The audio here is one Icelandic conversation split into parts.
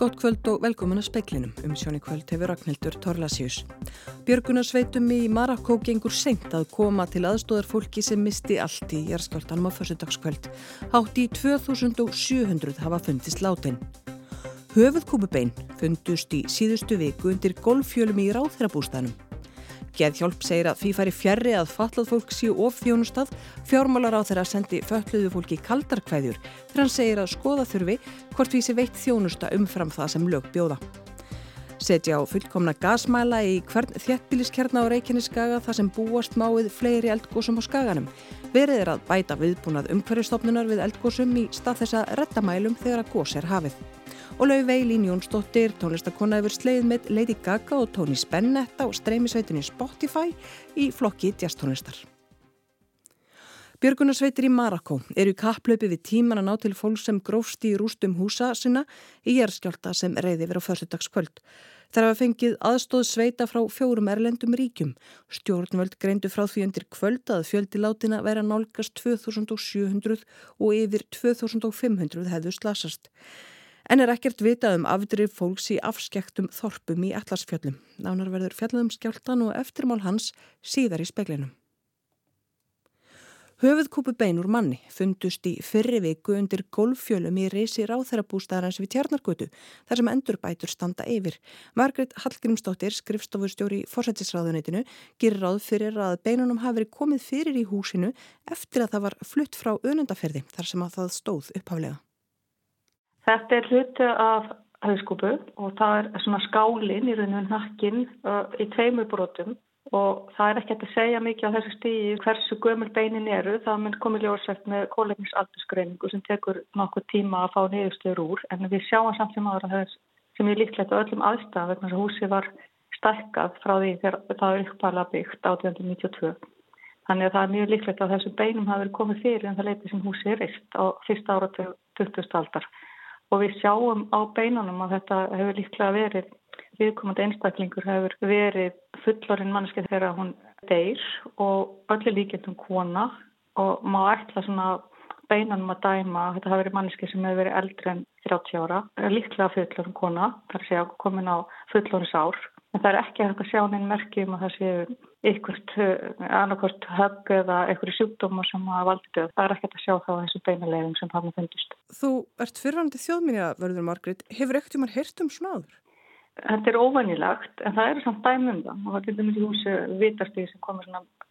Gótt kvöld og velkomin að speiklinum. Um sjóni kvöld hefur Ragnhildur Torlasjus. Björgunarsveitum í Marakó gengur seint að koma til aðstóðar fólki sem misti allt í jæraskáltanum á försundagskvöld. Hátt í 2700 hafa fundist látin. Höfuðkúpubein fundust í síðustu viku undir golffjölum í ráðherrabústanum. Geðhjálp segir að því færi fjarrri að fatlað fólk síu of þjónustad, fjármálar á þeirra sendi fölluðu fólki kaldarkvæðjur þegar hann segir að skoða þurfi hvort því sé veitt þjónusta umfram það sem lög bjóða. Setja á fullkomna gasmæla í hvern þjettbíliskjarna á Reykjaneskaga þar sem búast máið fleiri eldgósum á skaganum. Verið er að bæta viðbúnað umhverjastofnunar við eldgósum í stað þess að reddamælum þegar að gós er hafið og Laufey Lín Jónsdóttir, tónlistakonna yfir sleið með Lady Gaga og Tony Spennetta og streymisveitinni Spotify í flokki jazztónlistar. Björgunarsveitir í Marakó eru í kapplaupi við tíman að ná til fólk sem grófst í rústum húsa sinna í jæðskjálta sem reyði verið á fyrstudagskvöld. Þar hafa fengið aðstóð sveita frá fjórum erlendum ríkjum. Stjórnvöld greindu frá því undir kvöld að fjöldi látina vera nálgast 2700 og yfir 2500 hefðu slasast. En er ekkert vitað um afdrif fólks í afskektum þorpum í Atlasfjöllum. Nánar verður fjallaðum skjáltan og eftirmál hans síðar í speklinum. Höfuðkúpu beinur manni fundust í fyrri viku undir golffjölum í reysi ráþærabústæðarins við Tjarnargötu þar sem endurbætur standa yfir. Margret Hallgrímsdóttir, skrifstofustjóri í fórsættisráðunitinu, gerir ráð fyrir að beinunum hafi verið komið fyrir í húsinu eftir að það var flutt frá önundaferði þar sem að það stóð upphaflega. Þetta er hluti af hauskúpu og það er svona skálinn í rauninu nakkin uh, í tveimur brotum og það er ekki að segja mikið á þessu stíði hversu gömul beinin eru. Það mun komið ljósætt með kólefnisaldursgreiningu sem tekur nokkuð tíma að fá niðurstöður úr en við sjáum samt sem aðra þess sem er líklegt á öllum aðstæðan vegna þess að húsi var stækkað frá því þegar það er uppala byggt 1892. Þannig að það er mjög líklegt að þessum beinum hafi verið komið fyrir en það leiti sem húsi er reist á fyrsta ára til 20. aldar og við sjáum á beinunum að þetta hefur líklega verið viðkomandi einstaklingur hefur verið fullorinn mannski þegar hún deyr og öllu líkjendum kona og má ætla svona beinunum að dæma að þetta hafi verið mannski sem hefur verið eldri en 30 ára, líklega fullorinn kona, þar sé að komin á fullorins ár en það er ekki hægt að sjá neinn merkjum að það séu ykkurt annarkort högg eða ykkur sjúkdóma sem að valdi döð. Það er ekki hægt að sjá þá þessu beinulegum sem hann fundist. Þú ert fyrrandi þjóðminja, verður Margrit. Hefur ekkert um að heyrt um snáður? Þetta er óvanilagt en það eru samt dæmum það og það er til dæmis í húsu vitastíð sem komur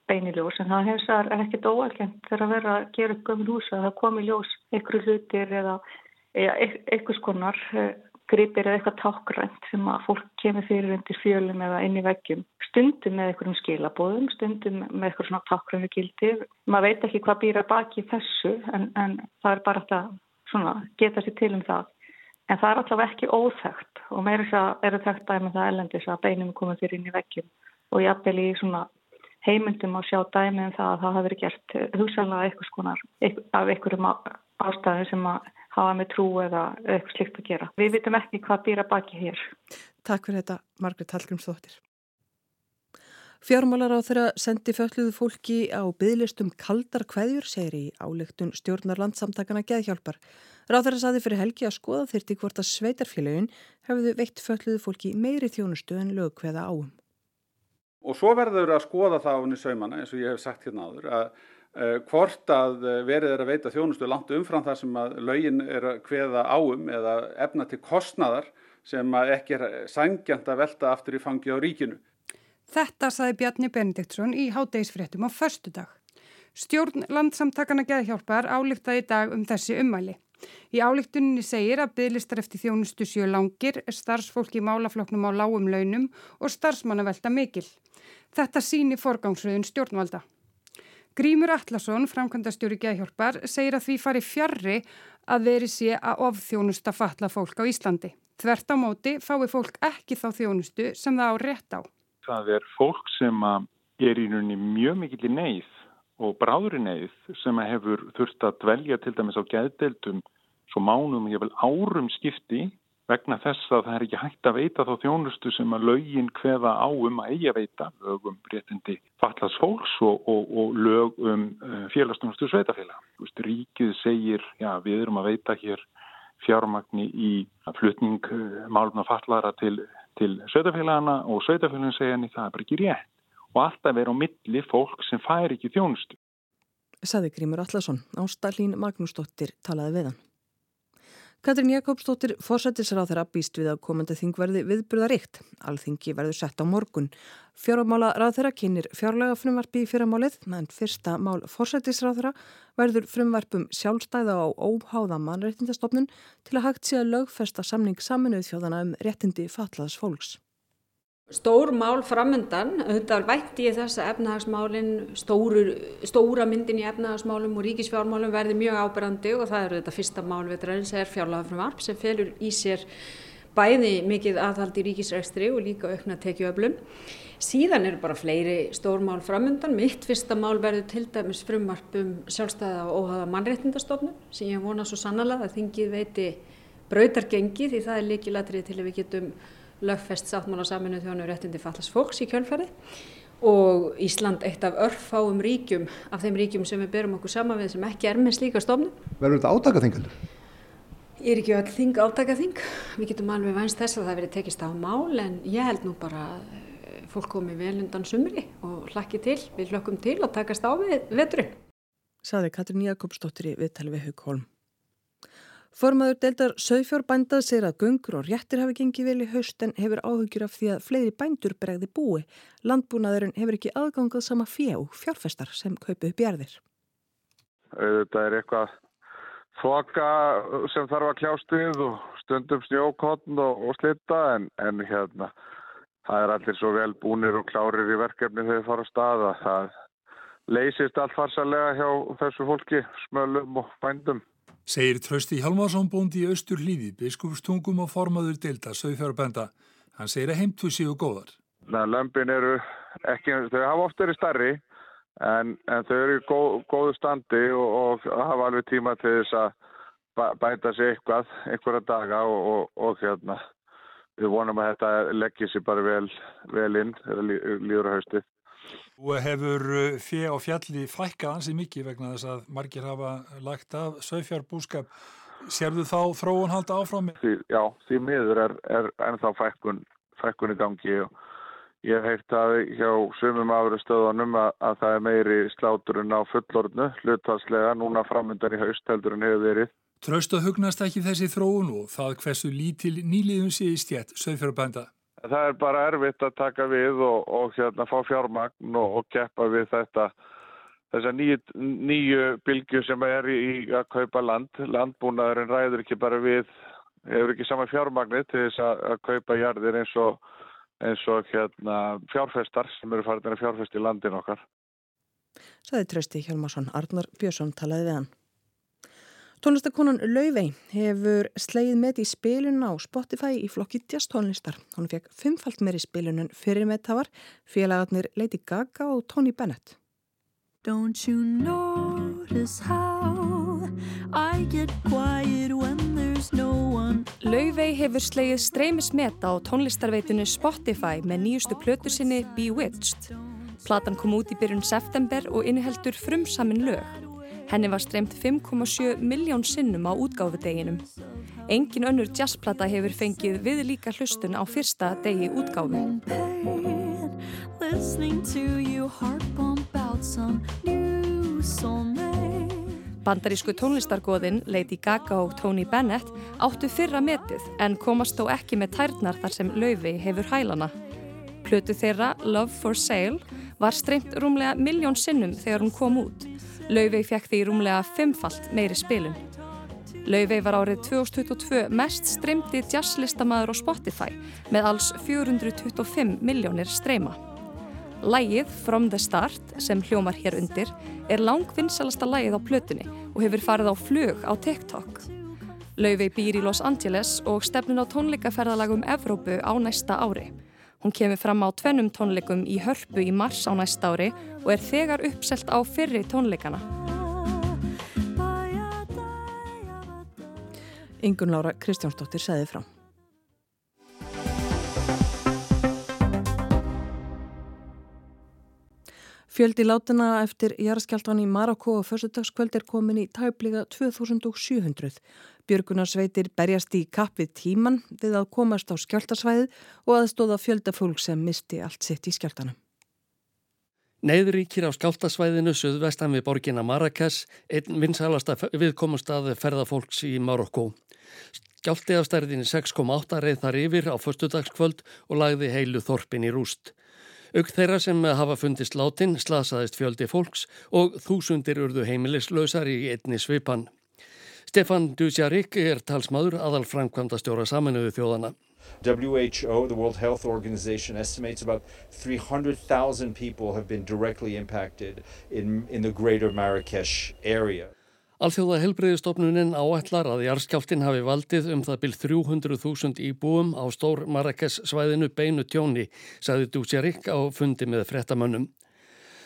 beiniljós en það hefur er ekkert óalkent þegar að vera að gera gömur húsa að það komi ljós ykkur hlutir eða, ykkur skonar gripir eða eitthvað tákrænt sem að fólk kemur fyrir undir fjölum eða inn í veggjum. Stundum með einhverjum skilabóðum, stundum með eitthvað svona tákrænu gildi. Maður veit ekki hvað býra baki þessu en, en það er bara að geta sér til um það. En það er alltaf ekki óþægt og meira þess að eru þægt dæmi það elendis að beinum komið fyrir inn í veggjum og jafnvel í svona heimundum að sjá dæmi um það að það hafi verið gert hugsalega eitthvað skonar af einhverjum ástæðum sem að hafa með trú eða eitthvað slikt að gera. Við vitum ekki hvað býra baki hér. Takk fyrir þetta, Margret Hallgrímsdóttir. Fjármálar á þeirra sendi fölluðu fólki á bygglistum kaldar kveðjur, segir í álegtun stjórnar landsamtakana geðhjálpar. Ráð þeirra saði fyrir helgi að skoða þyrti hvort að sveitarfélagin hefðu veitt fölluðu fólki meiri þjónustu en lögkveða áum. Og svo verður að skoða það á henni saumana, eins og ég hef sagt hérna áður, að hvort að eh, verið er að veita þjónustu langt umfram það sem að laugin er að hveða áum eða efna til kostnaðar sem að ekki er sangjant að velta aftur í fangi á ríkinu. Þetta saði Bjarni Benediktsson í hátdegisfréttum á förstu dag. Stjórn landsamtakana geðhjálpar álíktaði í dag um þessi ummæli. Í álíktuninni segir að bygglistar eftir þjónustu sjö langir, starfsfólki í málafloknum á lágum launum og starfsmanna velta mikil. Þetta síni forgangsröðun stjórnvalda. Grímur Allarsson, framkvæmdastjóri geðhjálpar, segir að því fari fjarrri að veri sé að ofþjónusta fatla fólk á Íslandi. Þvert á móti fái fólk ekki þá þjónustu sem það á rétt á. Það er fólk sem er í rauninni mjög mikill í neyð og bráður í neyð sem hefur þurft að dvelja til dæmis á geðdeldum svo mánum ég vel árum skipti vegna þess að það er ekki hægt að veita þá þjónustu sem að laugin hveða á um að eigi að veita lögum réttindi fallast fólks og, og, og lög um uh, félagsdónustu sveitafélag. Ríkið segir, já við erum að veita hér fjármagni í flutning eh, málum að fallara til, til sveitafélagana og sveitafélagin segja henni það er bara ekki rétt og alltaf er á milli fólk sem fær ekki þjónustu. Saði Grímur Allarsson, Ástallín Magnúsdóttir talaði við hann. Katrín Jakobsdóttir fórsættisráð þeirra býst við að komandi þing verði viðburðaríkt. Alþingi verður sett á morgun. Fjáramála ráð þeirra kynir fjárlega frumvarpi í fyrramálið, menn fyrsta mál fórsættisráð þeirra verður frumvarpum sjálfstæða á óháða mannreittindastofnun til að hægt sé að lögfesta samning saminuð þjóðana um réttindi fatlaðs fólks. Stór mál framöndan, auðvitað vætti ég þess að efnahagsmálinn, stóra myndin í efnahagsmálum og ríkisfjármálum verði mjög áberandi og það eru þetta fyrsta málvetraðins er fjárlagafrumvarp sem felur í sér bæði mikið aðhald í ríkisrækstri og líka aukna tekjuöflum. Síðan eru bara fleiri stór mál framöndan, mitt fyrsta mál verður til dæmis frumvarp um sjálfstæða og óhafa mannréttindastofnum sem ég vona svo sannlega að þingið veiti brautargengi því það er líkilatrið til að við getum lögfest sáttmála saminu þjónu réttindi fallast fólks í kjölfari og Ísland eitt af örfáum ríkjum af þeim ríkjum sem við berum okkur sama við sem ekki er með slíka stofnum. Verður þetta átakaþingaldur? Ég er ekki öll þing átakaþing. Við getum alveg vænst þess að það verið tekist á mál en ég held nú bara eh, fólk komi vel undan sumri og hlakki til, við hlökkum til og takast á við veturinn. Saði Katrin Jakobsdóttir í viðtali við Haugholm. Formaður deildar sögfjórbændað segir að gungur og réttir hafi gengið vel í haust en hefur áhugjur af því að fleiri bændur bregði búi. Landbúnaðurinn hefur ekki aðgangað sama og fjárfestar sem kaupu upp jærðir. Þetta er eitthvað þoka sem þarf að kljástuð og stundum snjókotn og, og slitta en, en hérna það er allir svo vel búnir og klárir í verkefni þegar það fara að staða. Það leysist allt farsalega hjá þessu fólki, smölum og bændum. Segir Trausti Hjalmarsson bóndi í austur hlýði, biskupstungum og formaður delta sögfjárbænda. Hann segir að heimtu séu góðar. Lömpin eru ekki, þau hafa oft verið starri en, en þau eru í góð, góðu standi og, og hafa alveg tíma til þess að bæta sér eitthvað, einhverja daga og, og, og hérna við vonum að þetta leggir sér bara vel, vel inn, líður á haustið. Þú hefur uh, fjö á fjalli fækkað ansið mikið vegna þess að margir hafa lagt af sögfjárbúskap. Serðu þá þróun halda áfram? Já, því miður er, er ennþá fækkun, fækkun í gangi og ég heilt að hjá sumum afröðstöðunum að, að það er meiri sláturinn á fullorðnu, hlutvarslega, núna framöndan í haust heldur en hefur verið. Tröst að hugnast ekki þessi þróun og það hversu lítil nýliðum sé í stjætt sögfjárbænda? Það er bara erfitt að taka við og, og hérna fá fjármagn og, og keppa við þetta þessar nýju, bylgu sem er í, í að kaupa land. Landbúnaðurinn ræður ekki bara við, hefur ekki sama fjármagnir til þess að, að kaupa jarðir eins og, eins og hérna, fjárfestar sem eru farin að fjárfest í landin okkar. Saði Trösti Hjálmarsson, Arnar Björnsson talaði við hann. Tónlistakonan Lauvei hefur sleið með í spilun á Spotify í flokki Just tónlistar. Hún fekk fimmfalt meiri spilun en fyrir með það var félagarnir Lady Gaga og Tony Bennett. Don't you notice how I get quiet when there's no one Lauvei hefur sleið streymismeta á tónlistarveitinu Spotify með nýjustu plötu sinni Bewitched. Platan kom út í byrjun september og inniheldur frumsamin lög. Henni var streymt 5,7 miljón sinnum á útgáfudeginum. Engin önnur jazzplata hefur fengið við líka hlustun á fyrsta degi útgáfu. Bandarísku tónlistargoðin Lady Gaga og Tony Bennett áttu fyrra metið en komast þó ekki með tærnar þar sem laufi hefur hælana. Plötu þeirra Love for Sale var streymt rúmlega miljón sinnum þegar hún kom út Laufey fekk því rúmlega fimmfalt meiri spilun. Laufey var árið 2022 mest streymdi jazzlistamæður á Spotify með alls 425 miljónir streyma. Lægið From the Start sem hljómar hér undir er langvinnsalasta lægið á plötunni og hefur farið á flug á TikTok. Laufey býr í Los Angeles og stefnun á tónleikaferðalagum Evrópu á næsta ári. Hún kemur fram á tvennum tónleikum í hörpu í mars á næsta ári og er þegar uppselt á fyrri tónleikana. Ingun Lára Kristjánsdóttir segði frá. Fjöldi látina eftir jarðskjáltan í Marokko og fyrstudagskvöld er komin í tæpliga 2700. Björgunarsveitir berjast í kapp við tíman við að komast á skjáltasvæðið og aðstóða fjölda fólk sem misti allt sitt í skjáltanum. Neiðuríkir á skjáltasvæðinu söðvestan við borginna Marrakes, einn vinsalasta viðkomast að ferðafólks í Marokko. Skjálti af stærðinni 6,8 reið þar yfir á förstudagskvöld og lagði heilu þorpin í rúst. Auk þeirra sem hafa fundist látin slasaðist fjöldi fólks og þúsundir urðu heimilislausar í einni svipan. Stefan Dusjarik er talsmaður aðal framkvæmda stjóra saminuðu þjóðana. WHO, the World Health Organization, estimates about 300,000 people have been directly impacted in, in the greater Marrakesh area. Alþjóða helbreyðistofnunin áætlar að jarðskjáltin hafi valdið um það byrj 300.000 íbúum á stór Marrakes svæðinu beinu tjóni, sagði Dúsjarik á fundi með frettamönnum.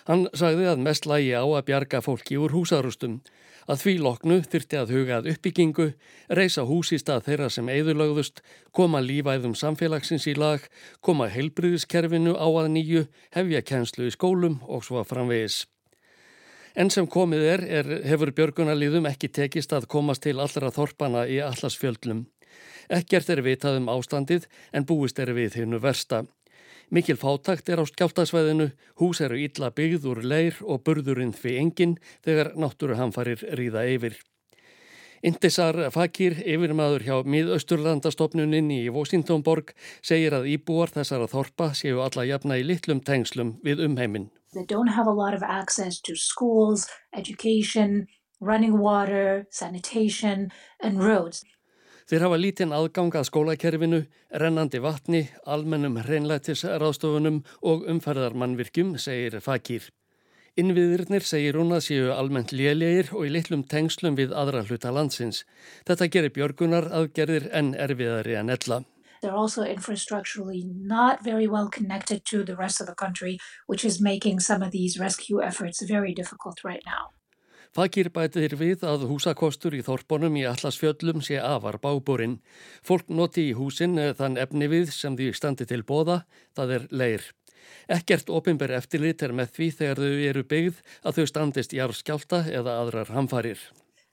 Hann sagði að mest lægi á að bjarga fólki úr húsarustum. Að því loknu þyrti að hugað uppbyggingu, reysa hús í stað þeirra sem eigðurlögðust, koma lífæðum samfélagsins í lag, koma heilbriðiskerfinu á að nýju, hefja kjænslu í skólum og svo framvegis. En sem komið er, er hefur björgunarliðum ekki tekist að komast til allra þorpana í allasfjöldlum. Ekkert er vitað um ástandið en búist er við hinnu versta. Mikil fátakt er á skjáltasvæðinu, hús eru illa byggð úr leir og burðurinn fyrir enginn þegar náttúruhamfarir ríða yfir. Indisar Fakir, yfirmaður hjá miðausturlandastofnuninni í Vosingtonborg, segir að íbúar þessara þorpa séu alla jafna í litlum tengslum við umheiminn. that don't have a lot of access to schools, education, running water, sanitation and roads. Þeir hafa lítinn aðgang að skólakerfinu, rennandi vatni, almennum hreinlætisraðstofunum og umferðarmannvirkjum, segir Fakir. Innviðirnir segir hún að séu almennt lélegir og í litlum tengslum við aðra hluta landsins. Þetta gerir björgunar aðgerðir en erfiðari en ella. They're also infrastructurally not very well connected to the rest of the country, which is making some of these rescue efforts very difficult right now. Fakir bætir við að húsakostur í þorpunum í allasfjöllum sé afar bábúrin. Fólk noti í húsin þann efni við sem því standi til bóða, það er leir. Ekkert ofinber eftirlit er með því þegar þau eru byggð að þau standist í arfskjálta eða aðrar hamfarir.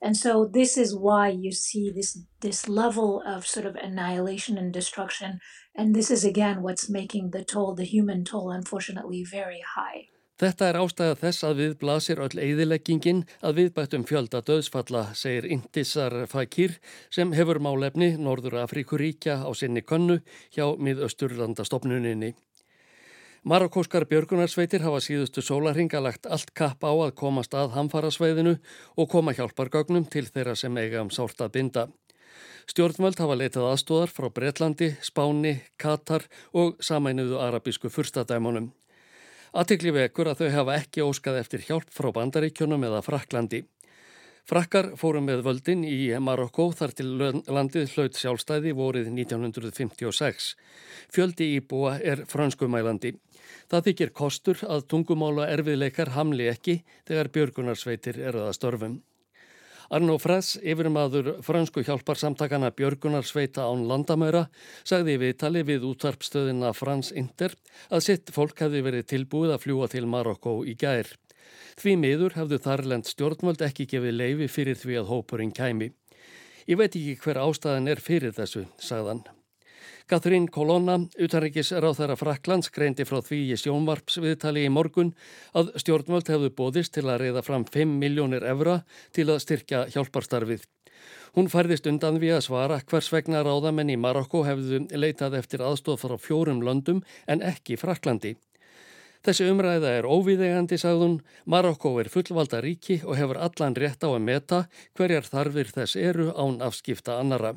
And so this is why you see this, this level of sort of annihilation and destruction. And this is again what's making the toll, the human toll, unfortunately very high. Þetta er ástæða þess að við blasir öll eðileggingin að viðbættum fjölda döðsfalla, segir Indisar Fakir sem hefur málefni Norður Afríkuríkja á sinni konnu hjá miðausturlandastofnuninni. Marokkóskar björgunarsveitir hafa síðustu sólarhinga lagt allt kapp á að komast að hamfarasveiðinu og koma hjálpargögnum til þeirra sem eiga um sárt að binda. Stjórnvöld hafa leitað aðstóðar frá Breitlandi, Spáni, Katar og samænuðu arabísku fyrstadæmonum. Aðtikli vekur að þau hafa ekki óskað eftir hjálp frá bandaríkjunum eða Fraklandi. Frakkar fórum með völdin í Marokko þar til landið hlaut sjálfstæði vorið 1956. Fjöldi íbúa er franskumælandi. Það þykir kostur að tungumála erfiðleikar hamli ekki þegar björgunarsveitir eru að störfum. Arno Fress, yfirmaður fransku hjálparsamtakana Björgunarsveita án landamæra, sagði við tali við útvarpstöðina Frans Inter að sitt fólk hefði verið tilbúið að fljúa til Marokko í gær. Því miður hefðu þarlend stjórnvöld ekki gefið leifi fyrir því að hópurinn kæmi. Ég veit ekki hver ástæðan er fyrir þessu, sagðan. Katrín Kolonna, þeirra Fraklands, greindi frá því í sjónvarps viðtali í morgun að stjórnvöld hefðu bóðist til að reyða fram 5 miljónir evra til að styrkja hjálparstarfið. Hún færðist undan við að svara hvers vegna ráðamenn í Marokko hefðu leitað eftir aðstof frá fjórum löndum en ekki Fraklandi. Þessi umræða er óvíðegandi, sagðun. Marokko er fullvalda ríki og hefur allan rétt á að meta hverjar þarfir þess eru án afskipta annara.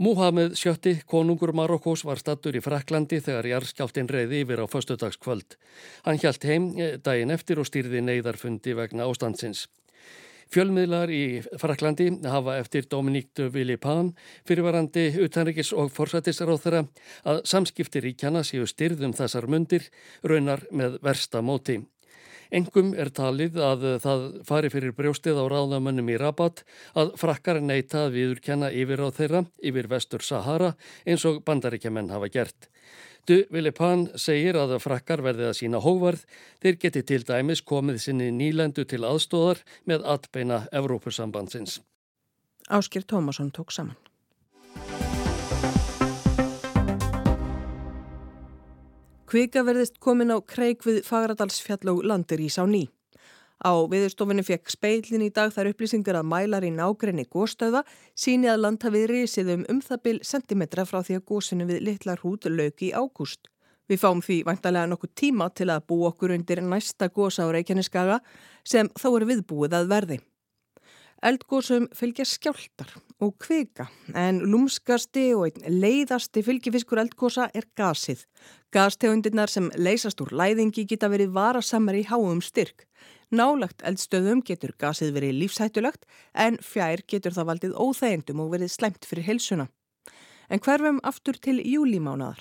Múhameð sjötti, konungur Marokkós, var stattur í Fraklandi þegar jarðskjáltin reyði yfir á föstudagskvöld. Hann hjælt heim eh, daginn eftir og stýrði neyðarfundi vegna ástandsins. Fjölmiðlar í Fraklandi hafa eftir Dominique de Villepin, fyrirvarandi utanrikis og forsættisráð þeirra, að samskipti ríkjana séu styrðum þessar mundir, raunar með versta móti. Engum er talið að það fari fyrir brjóstið á ráðamönnum í Rabat að frakkar neyta að viðurkenna yfir á þeirra yfir vestur Sahara eins og bandaríkjaman hafa gert. Du Vilipan segir að frakkar verði að sína hóvarð, þeir geti til dæmis komið sinni nýlendu til aðstóðar með atbeina Evrópusambandsins. Áskir Tómasson tók saman. Kvika verðist komin á kreik við Fagradalsfjall og landir ís á ný. Á viðurstofunni fekk speilin í dag þar upplýsingar að mælar í nágrenni góstöða síni að land hafi risið um um það byl sentimetra frá því að gósinu við litla hrút lög í ágúst. Við fáum því vantarlega nokkuð tíma til að bú okkur undir næsta gósa á Reykjaneskaga sem þá er viðbúið að verði. Eldgósum fylgja skjáltar og kvika en lúmskasti og leiðasti fylgifiskur eldgósa er gasið. Gastegundirnar sem leysast úr læðingi geta verið varasamar í háum styrk. Nálagt eldstöðum getur gasið verið lífshættulegt en fjær getur það valdið óþægendum og verið slemt fyrir helsuna. En hverfum aftur til júlímánadar.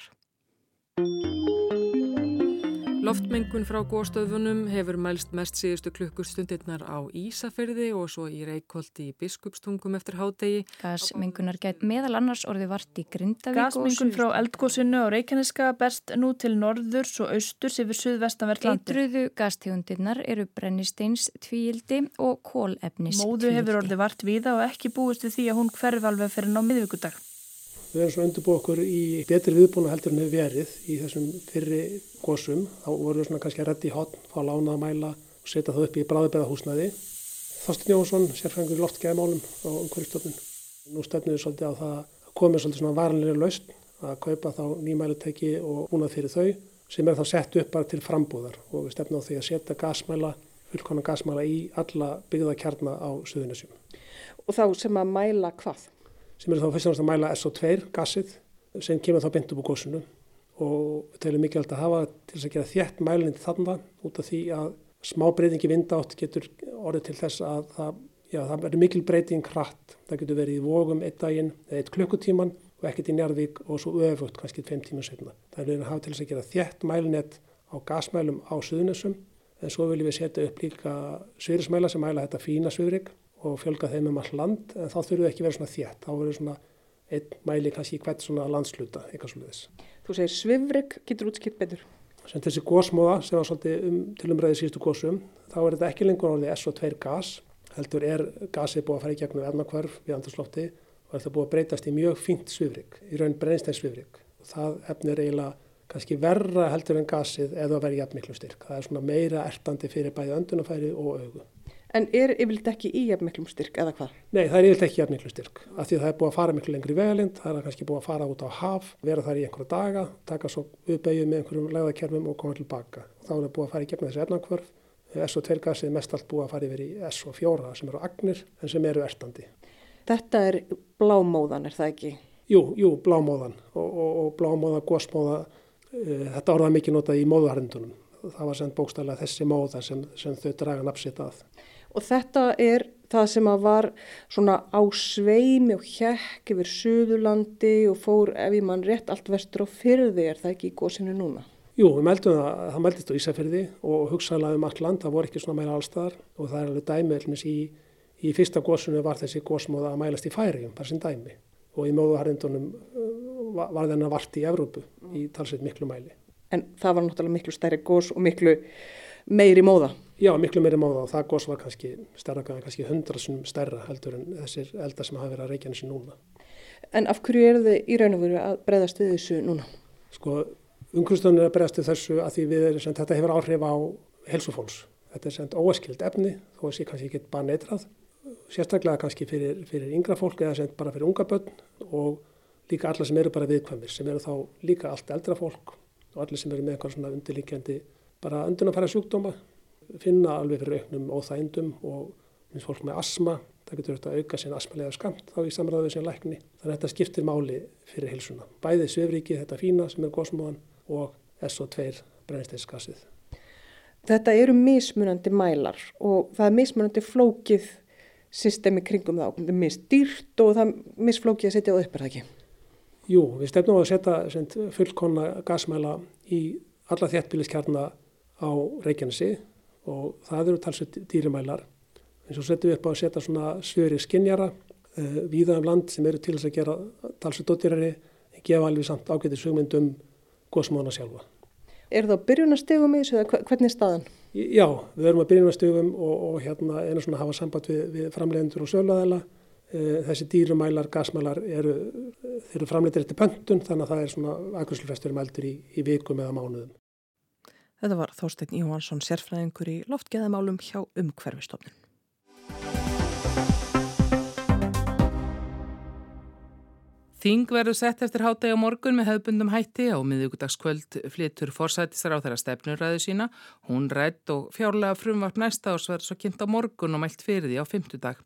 Loftmengun frá góðstöðunum hefur mælst mest síðustu klukkustundirnar á Ísafyrði og svo í Reykjóldi í Biskupstungum eftir hádegi. Gasmengunar gæt meðal annars orði vart í Grindavík. Gasmengun frá eldgóðsunu á Reykjaneska berst nú til norðurs og austurs yfir suðvestanvert landir. Eitruðu gastegundirnar eru brennisteins tvíildi og kólefnis tvíildi. Móðu hefur orði vart viða og ekki búist við því að hún hverfi alveg fyrir ná miðvíkudag. Við erum svo undirbúið okkur í betri viðbúna heldur en hefur verið í þessum fyrri gósum. Þá vorum við svona kannski að reddi í hotn, fá lána að mæla og setja það upp í bráðbeðahúsnaði. Þorstin Jónsson, sérfræðingur loftgæðamálum á umhverjastofnun. Nú stefnum við svolítið á það að komið svolítið svona varanlega laust að kaupa þá nýmæluteki og búnað fyrir þau sem er þá sett upp bara til frambúðar og við stefnum á því að setja gasmæla, fullkona gasmæla í alla byggðakjarna á Suðunisjum. Og þá sem að mæla hvað? Sem eru þá fyrst og náttúrulega að mæla SO2 gassið sem kemur þá beint upp á góðsunu og við telum mikilvægt að hafa til þess að gera þjætt mælindi þarna út af því að smá breytingi vindátt getur orðið til þess að það, já, það verður mikil breyting hratt. Það getur verið í vógum eitt daginn eða eitt klukkutíman og ekkert í Njarðvík og svo öfugt kannski tveim tíma setna. Það er að hafa til þess að gera þjætt mælinett á gasmælum á Suðunessum en svo viljum við setja upp líka svirismæla sem mæla þetta fína sviðrygg og fjölga þeim um all land en þá þurfum við ekki verið svona þétt. Þá verður svona einn mæli kannski í hvert svona landsluta eitthvað svona þess Þú segir svifrygg, getur útskipt betur. Sem þessi gósmóða sem var svolítið um, til umræðið síðustu gósum þá er þetta ekki lengur orðið SO2 gas heldur er gasið búið að fara í gegnum efnakvarf við andurslótti og er það búið að breytast í mjög fínt svifrygg í raun brennstæð svifrygg og það efnir eiginlega kannski verra heldur en gasið eða að vera jafn miklu styrk. Það er svona meira ertandi fyrir bæði öndunafæri og augu En er yfirleitt ekki í jafnmiklum styrk eða hvað? Nei, það er yfirleitt ekki í jafnmiklum styrk. Af því að það er búið að fara miklu lengri vegalind, það er kannski búið að fara út á haf, vera þar í einhverja daga, taka svo uppeyju með einhverjum legðakerfum og koma tilbaka. Þá er búið að fara í gegnum þessi efnakvörf. SO2-gasið er mest allt búið að fara yfir í SO4 sem eru agnir en sem eru erstandi. Þetta er blámóðan, er það ekki? Jú, jú, blámóðan og, og, og blámóða, gósmóða, uh, þetta orðað mikið notað í móðuharindunum. Það var sem bókstæðilega þessi móða sem, sem þau draga napsitt að og þetta er það sem að var svona á sveimi og hjekk yfir Suðurlandi og fór ef ég mann rétt allt vestur á fyrði er það ekki í góðsinu núna? Jú, við meldum það, það meldist á Ísafyrði og hugsaðlaði um allt land, það voru ekki svona meira allstaðar og það er alveg dæmi í, í fyrsta góðsunu var þessi góðsmóða að mælast í færiðum, bara sem dæmi og í móðuharindunum uh, var þennan vart í Evrópu í talsveit miklu mæli. En það var náttúrulega miklu stærri góðs og miklu meiri móða? Já, miklu meiri móða og það gos var kannski stærra, kannski hundrasum stærra heldur en þessir eldar sem hafa verið að reykja þessi núna. En af hverju eru þið í raun og veru að breyðast við þessu núna? Sko, umhverfstunum er að breyðast við þessu að því við erum sem þetta hefur áhrif á helsufólks. Þetta er sem óaskild efni, þó að sé kannski ekki bara neitrað. Sérstaklega kannski fyrir, fyrir yngra fólk eða sem bara fyrir unga börn og líka alla sem eru bara viðkvæmir, sem eru þá líka allt eldra fólk og allir sem eru með eitthvað svona undirlíkjandi bara öndunarfæra sjúkdóma finna alveg fyrir auknum óþægindum og minnst fólk með asma, það getur auðvitað að auka sín asmalega skamt þá í samræðu við sín lækni. Þannig að þetta skiptir máli fyrir hilsuna. Bæðið svefriki, þetta fína sem er góðsmóðan og SO2 brennsteinsgassið. Þetta eru mismunandi mælar og það er mismunandi flókið systemi kringum þá. Það er misdýrt og það er misflókið að setja það upp, er það ekki? Jú, við stefnum á að setja fullkonna gasmæla í alla þjættbíliskjarna á Reykjanesi og það eru talsveit dýrimælar. En svo setjum við upp á að setja svona svöri skinnjara uh, eh, víða um land sem eru til þess að gera talsveit dóttýrari en gefa alveg samt ágætið sögmyndum góðsmána sjálfa. Er það byrjunastegum í þessu eða hvernig staðan? Já, við erum að byrjunastegum og, og hérna einu svona hafa samband við, við framleiðendur og söluæðila Þessi dýrumælar, gasmælar eru, eru framleitir eftir pöntun þannig að það er svona aðgjömslufrestur um eldur í, í vikum eða mánuðum. Þetta var Þorstein Jóhansson, sérfræðingur í loftgeðamálum hjá umhverfistofnun. Þing verður sett eftir hátegi á morgun með hefðbundum hætti á miðugudagskvöld flyttur forsættisar á þeirra stefnuræðu sína. Hún rætt og fjárlega frumvart næsta árs verður svo kynnt á morgun og mælt fyrir því á fymtudag.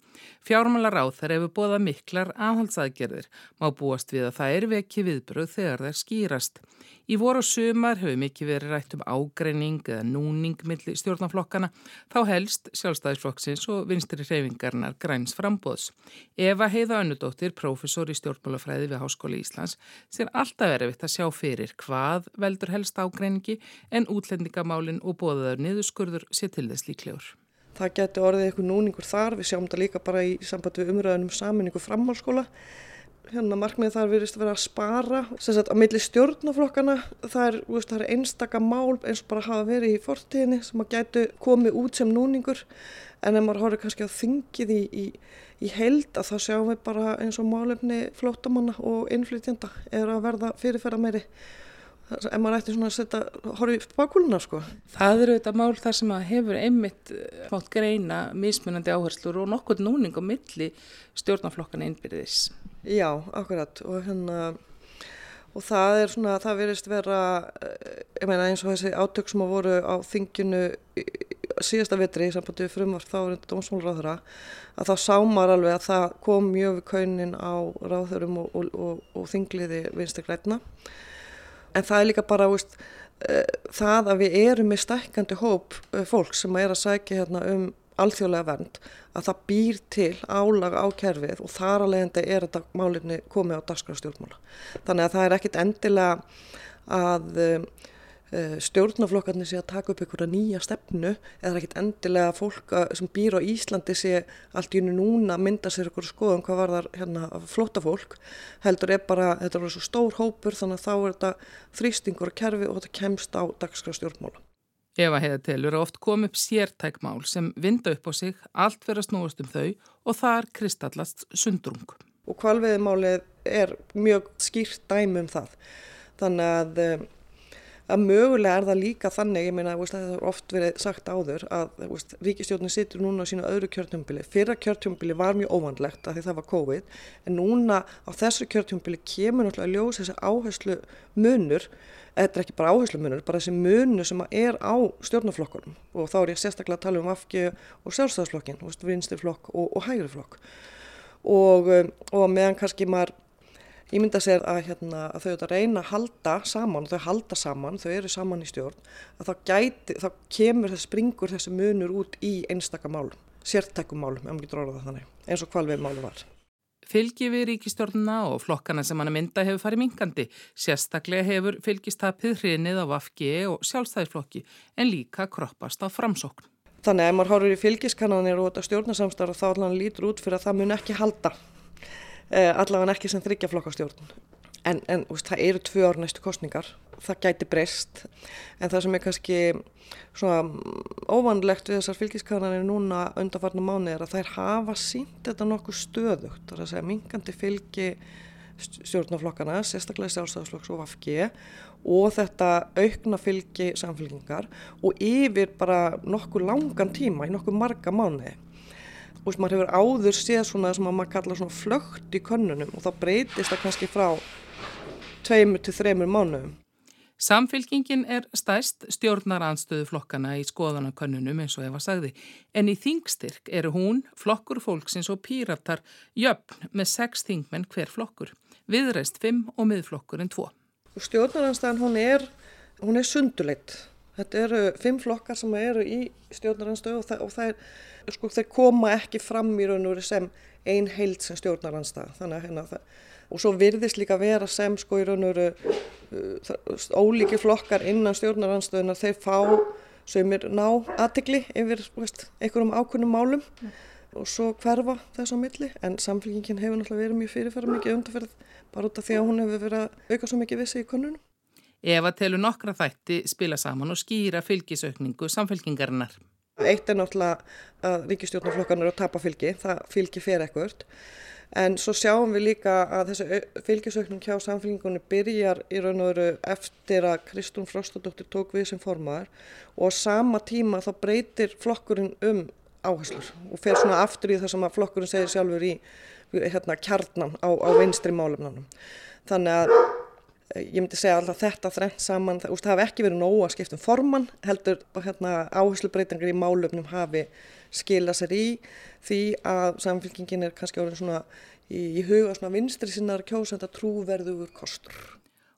Fjármálar á þær hefur bóða miklar afhaldsaðgerðir. Má búast við að það er veki viðbröð þegar þær skýrast. Í voru og sumar hefur mikið verið rætt um ágreining eða núning millir stjórnaflokkana, þá helst sjálfstæðisflokksins og vinstri hreyfingarnar græns frambóðs. Eva Heiða Önnudóttir, profesor í stjórnmálafræði við Háskóli Íslands, sér alltaf erfitt að sjá fyrir hvað veldur helst ágreiningi en útlendingamálin og bóðaður niðurskurður sé til þess líklegur. Það getur orðið eitthvað núningur þar, við sjáum þetta líka bara í samband við umröðunum saminningu framhálskóla hérna markmið þar virðist að vera að spara sem sagt á milli stjórnaflokkana það er, veist, það er einstaka mál eins og bara hafa verið í fortíðinni sem að gætu komið út sem núningur. En ef maður horfður kannski á þingið í, í, í held að þá sjáum við bara eins og málefni flótamanna og innflytjanda er að verða fyrirferða meiri ef maður ætti svona að setja horfið bakuluna sko. Það eru þetta mál þar sem að hefur einmitt mátt greina mismunandi áherslur og nokkur núning á milli stjórnaflokkana innbyrðis Já, akkurat. Og hérna og það er svona, það verist vera eh, ég meina eins og þessi átök sem að voru á þinginu síðasta vitri í sambandi frumvart þá er þetta dómsmálráðura að þá sámar alveg að það kom mjög við kaunin á ráðurum og, og, og, og þingliði vinstegrætna en það er líka bara veist, uh, það að við erum með stækkandi hóp uh, fólk sem er að sækja hérna um alþjóðlega vernd að það býr til álag á kerfið og þar að leiðandi er þetta málinni komið á dagskrafstjórnmála. Þannig að það er ekkit endilega að um, uh, stjórnaflokkarnir sé að taka upp einhverja nýja stefnu eða ekkit endilega fólk sem býr á Íslandi sé allt í unni núna mynda sér einhverju skoðum hvað var þar hérna flóta fólk heldur er bara, þetta er svo stór hópur þannig að þá er þetta þrýstingur á kerfi og þetta kemst á dagskrafstjórnmála. Eva heiða telur að oft kom upp sértækmál sem vinda upp á sig, allt verið að snúast um þau og þar kristallast sundrung. Og kvalviðmálið er mjög skýrt dæmi um það. Þannig að, eh, að mögulega er það líka þannig, ég meina það hefur oft verið sagt áður að veist, ríkistjórnum situr núna á sínu öðru kjörtjumbili. Fyrra kjörtjumbili var mjög óvandlegt að því það var COVID en núna á þessu kjörtjumbili kemur náttúrulega ljós þessi áherslu munur þetta er ekki bara áherslumunur, bara þessi munu sem er á stjórnaflokkunum og þá er ég sérstaklega að tala um afgi og sjálfstæðsflokkin, vinstiflokk og, og hægriflokk og, um, og meðan kannski maður ég mynda að segja að, hérna, að þau þetta reyna að halda saman, þau halda saman, þau eru saman í stjórn, að þá, gæti, þá kemur þessi springur þessi munur út í einstaka málum, sértækum málum, ef maður getur orðað þannig, eins og hvalvið málum var. Fylgi við ríkistjórnuna og flokkana sem hann að mynda hefur farið minkandi. Sérstaklega hefur fylgistapið hrinið á Vafgi og sjálfstæðisflokki en líka kroppast á framsókn. Þannig að ef maður horfur í fylgiskannanir og þetta stjórnarsamstarf þá allan lítur út fyrir að það mun ekki halda. Eh, allavega ekki sem þryggja flokkastjórn. En, en úst, það eru tvö ár næstu kostningar, það gæti breyst. En það sem er kannski svona óvanlegt við þessar fylgiskannanir núna undanfarnar mánu er að þær hafa sínt þetta nokkuð stöðugt, það er að segja mingandi fylgi stjórnaflokkana, sérstaklega sjálfstæðarflokks og VFG og þetta aukna fylgi samfélkingar og yfir bara nokkuð langan tíma, í nokkuð marga mánuði og maður hefur áður séð svona sem að maður kalla svona flögt í könnunum og þá breytist það kannski frá tveimur til þreimur mánuðum. Samfylkingin er stæst stjórnaranstöðu flokkana í skoðanakönnunum eins og Eva sagði, en í þingstyrk eru hún, flokkur fólksins og píratar jöfn með sex þingmenn hver flokkur, viðreist fimm og miðflokkurinn tvo. Stjórnaranstæðan hún er, hún er sunduleitt. Þetta eru fimm flokkar sem eru í stjórnaranstöðu og, og er, sko, þeir koma ekki fram í raun og veru sem ein heild sem stjórnaranstæða. Þannig að hérna það og svo virðist líka vera sem sko í raun og veru uh, ólíki flokkar innan stjórnaranstöðunar þeir fá sem er ná aðtegli yfir veist, einhverjum ákunnum málum mm. og svo hverfa þess á milli en samfélgingin hefur náttúrulega verið mjög fyrirferða mikið undarferð bara út af því að hún hefur verið að auka svo mikið vissi í konunum. Eva telur nokkra þætti spila saman og skýra fylgisaukningu samfélkingarinnar. Eitt er náttúrulega að ríkistjórnarflokkan eru að tapa fylgi, það fylgi fer ekkert. En svo sjáum við líka að þessi fylgisauknum hjá samfélgingunni byrjar í raun og veru eftir að Kristún Frostadóttir tók við sem formaður og sama tíma þá breytir flokkurinn um áherslur og fer svona aftur í það sem að flokkurinn segir sjálfur í hérna, kjarnan á, á vinstri málefnanum. Þannig að ég myndi segja alltaf þetta þrengt saman, það, það hafi ekki verið nógu að skipta um formann, heldur hérna, áherslubreitingar í málefnum hafi skila sér í því að samfélkingin er kannski orðin svona í, í huga svona vinstri sinnar kjósenda trúverðugur kostur.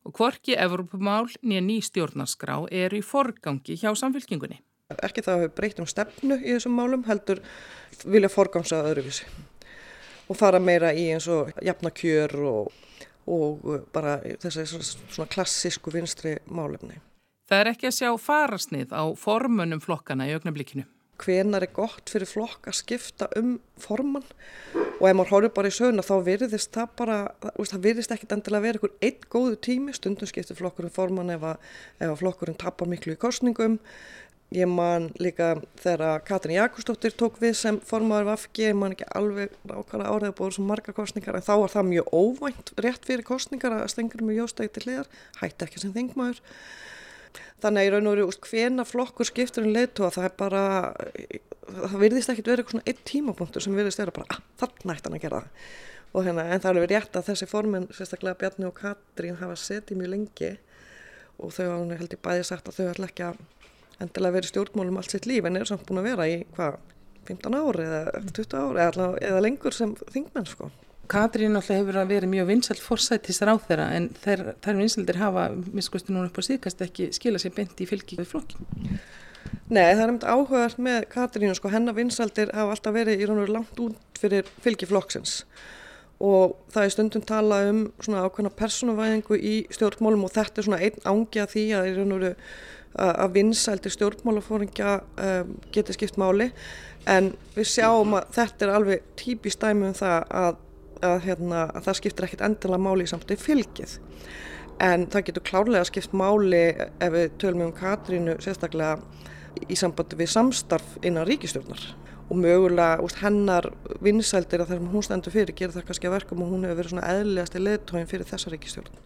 Og hvorki Evropamál nýja ný stjórnarskrá eru í forgangi hjá samfélkingunni? Ekki það að við breytum stefnu í þessum málum heldur vilja forgangsa öðruvísi og fara meira í eins og jafna kjör og, og bara þessi svona klassísku vinstri málefni. Það er ekki að sjá farasnið á formunum flokkana í augnablikinu. Hvenar er gott fyrir flokk að skipta um formann? Og ef maður horfður bara í söguna þá virðist það bara, það virðist ekkit endilega að vera einhver einn góðu tími, stundum skiptir flokkurinn formann ef að, ef að flokkurinn tapar miklu í kostningum ég man líka þegar Katrin Jakobsdóttir tók við sem formadur vafki, ég man ekki alveg ákvæmlega árið að búið sem margar kostningar en þá var það mjög óvænt rétt fyrir kostningar að stengur mjög jóstægi til hliðar, hætti ekki sem þingmaður Þannig að í raun og veru hvena flokkur skiptur um leitu að það er bara, það virðist ekkit verið eitthvað svona eitt tímapunktur sem virðist vera bara að ah, þarna ætti hann að gera það. Hérna en það er alveg rétt að þessi formin, sérstaklega Bjarni og Katrín hafa setið mjög lengi og þau hafa held ég bæði sagt að þau ætla ekki að endilega verið stjórnmálum allt sitt líf en eru samt búin að vera í hvað 15 ári eða 20 ári eða, eða lengur sem þingmenn sko. Katrín alltaf hefur verið mjög vinsalt forsættis ráð þeirra en þær, þær vinsaldir hafa, miskusti núna upp á síðkast, ekki skila sér beint í fylgi við flokkin. Nei, það er um þetta áhugað með Katrínu, sko, hennar vinsaldir hafa alltaf verið í raun og veru langt út fyrir fylgi flokksins og það er stundum tala um svona ákveðna persónuvæðingu í stjórnmálum og þetta er svona einn ángi að því að í raun og veru að vinsaldir stjórnmálafóringja um, getur skipt máli. En við sjáum að þetta er alveg típist dæmi um það að að, hérna, að það skiptir ekkit endilega máli í samtöðu fylgið. En það getur klárlega skipt máli ef við tölum um Katrínu sérstaklega í sambandi við samstarf innan ríkistjórnar og mögulega úst, hennar vinsældir að það sem hún stendur fyrir gerir það kannski að verkum og hún hefur verið svona eðlilegast í leðtóin fyrir þessa ríkistjórn.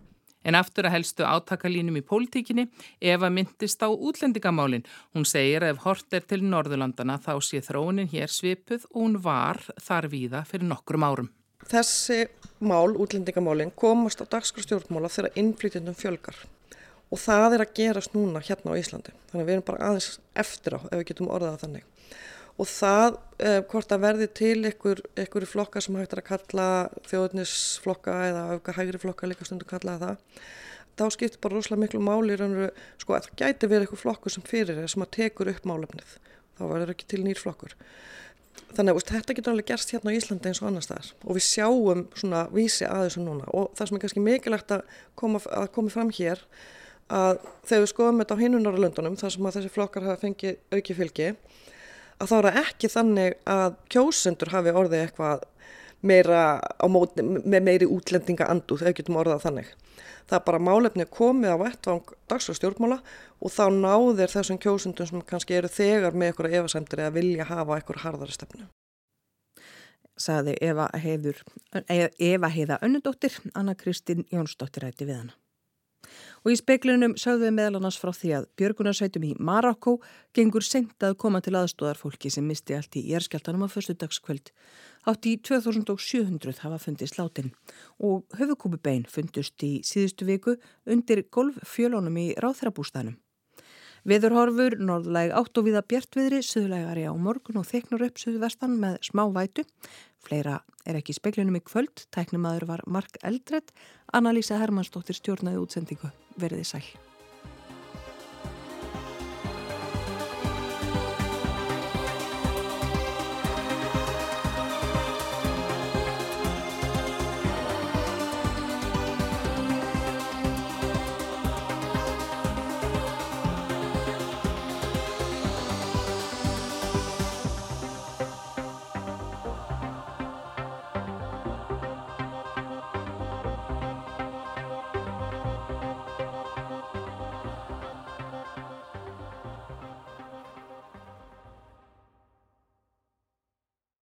En aftur að helstu átakalínum í pólitíkinni Eva myndist á útlendingamálin. Hún segir að ef hort er til Norðurlandana þá sé þróunin hér svipuð og hún var þar víða fyrir nokkrum árum. Þessi mál, útlendingamálinn, komast á dagskrafstjórnmála þegar innflytjandum fjölgar og það er að gerast núna hérna á Íslandi. Þannig að við erum bara aðeins eftir á ef við getum orðað þannig. Og það, eh, hvort að verði til einhver, einhverju flokka sem hægt er að kalla þjóðnisflokka eða auka hægri flokka líka stundu kallaða það, þá skiptir bara rosalega miklu máli raunveru, sko að það gæti verið einhver flokku sem fyrir er sem að tekur upp málefnið. Þá verður ekki til nýr flokkur. Þannig að þetta getur alveg gerst hérna á Íslandi eins og annars staðar og við sjáum svona vísi að þessu núna og það sem er kannski mikilvægt að koma, að koma fram hér að þegar við skoðum þetta á hinunarlöndunum þar sem að þessi flokkar hafa fengið auki fylgi að þá er það ekki þannig að kjósendur hafi orðið eitthvað meira móti, með meiri útlendinga andu þegar við getum orðað þannig. Það er bara málefni komið á vettvang dags og þá náðir þessum kjósundum sem kannski eru þegar með eitthvað efasemtir eða vilja hafa eitthvað harðari stefnu. Saði Eva, Heiða Önnudóttir, Anna Kristín Jónsdóttir rætti við hana. Og í við meðal annars frá því að Björgunarsveitum í Marokko gengur sent að koma til aðstóðar fólki sem misti allt í jærskjáltanum á förstu dagskvöld. Átt í 2700 hafa fundist látin og höfukúpubein fundust í síðustu viku undir golffjölunum í ráþrabústanum. Viðurhorfur, norðlæg átt og viða bjartviðri, söðlægari á morgun og þeiknur upp söðvestan með smá vætu. Fleira er ekki í speklinum í kvöld, tæknumadur var Mark Eldred, Anna-Lísa Hermannsdóttir stjórnaði útsendingu. Verðið sæl.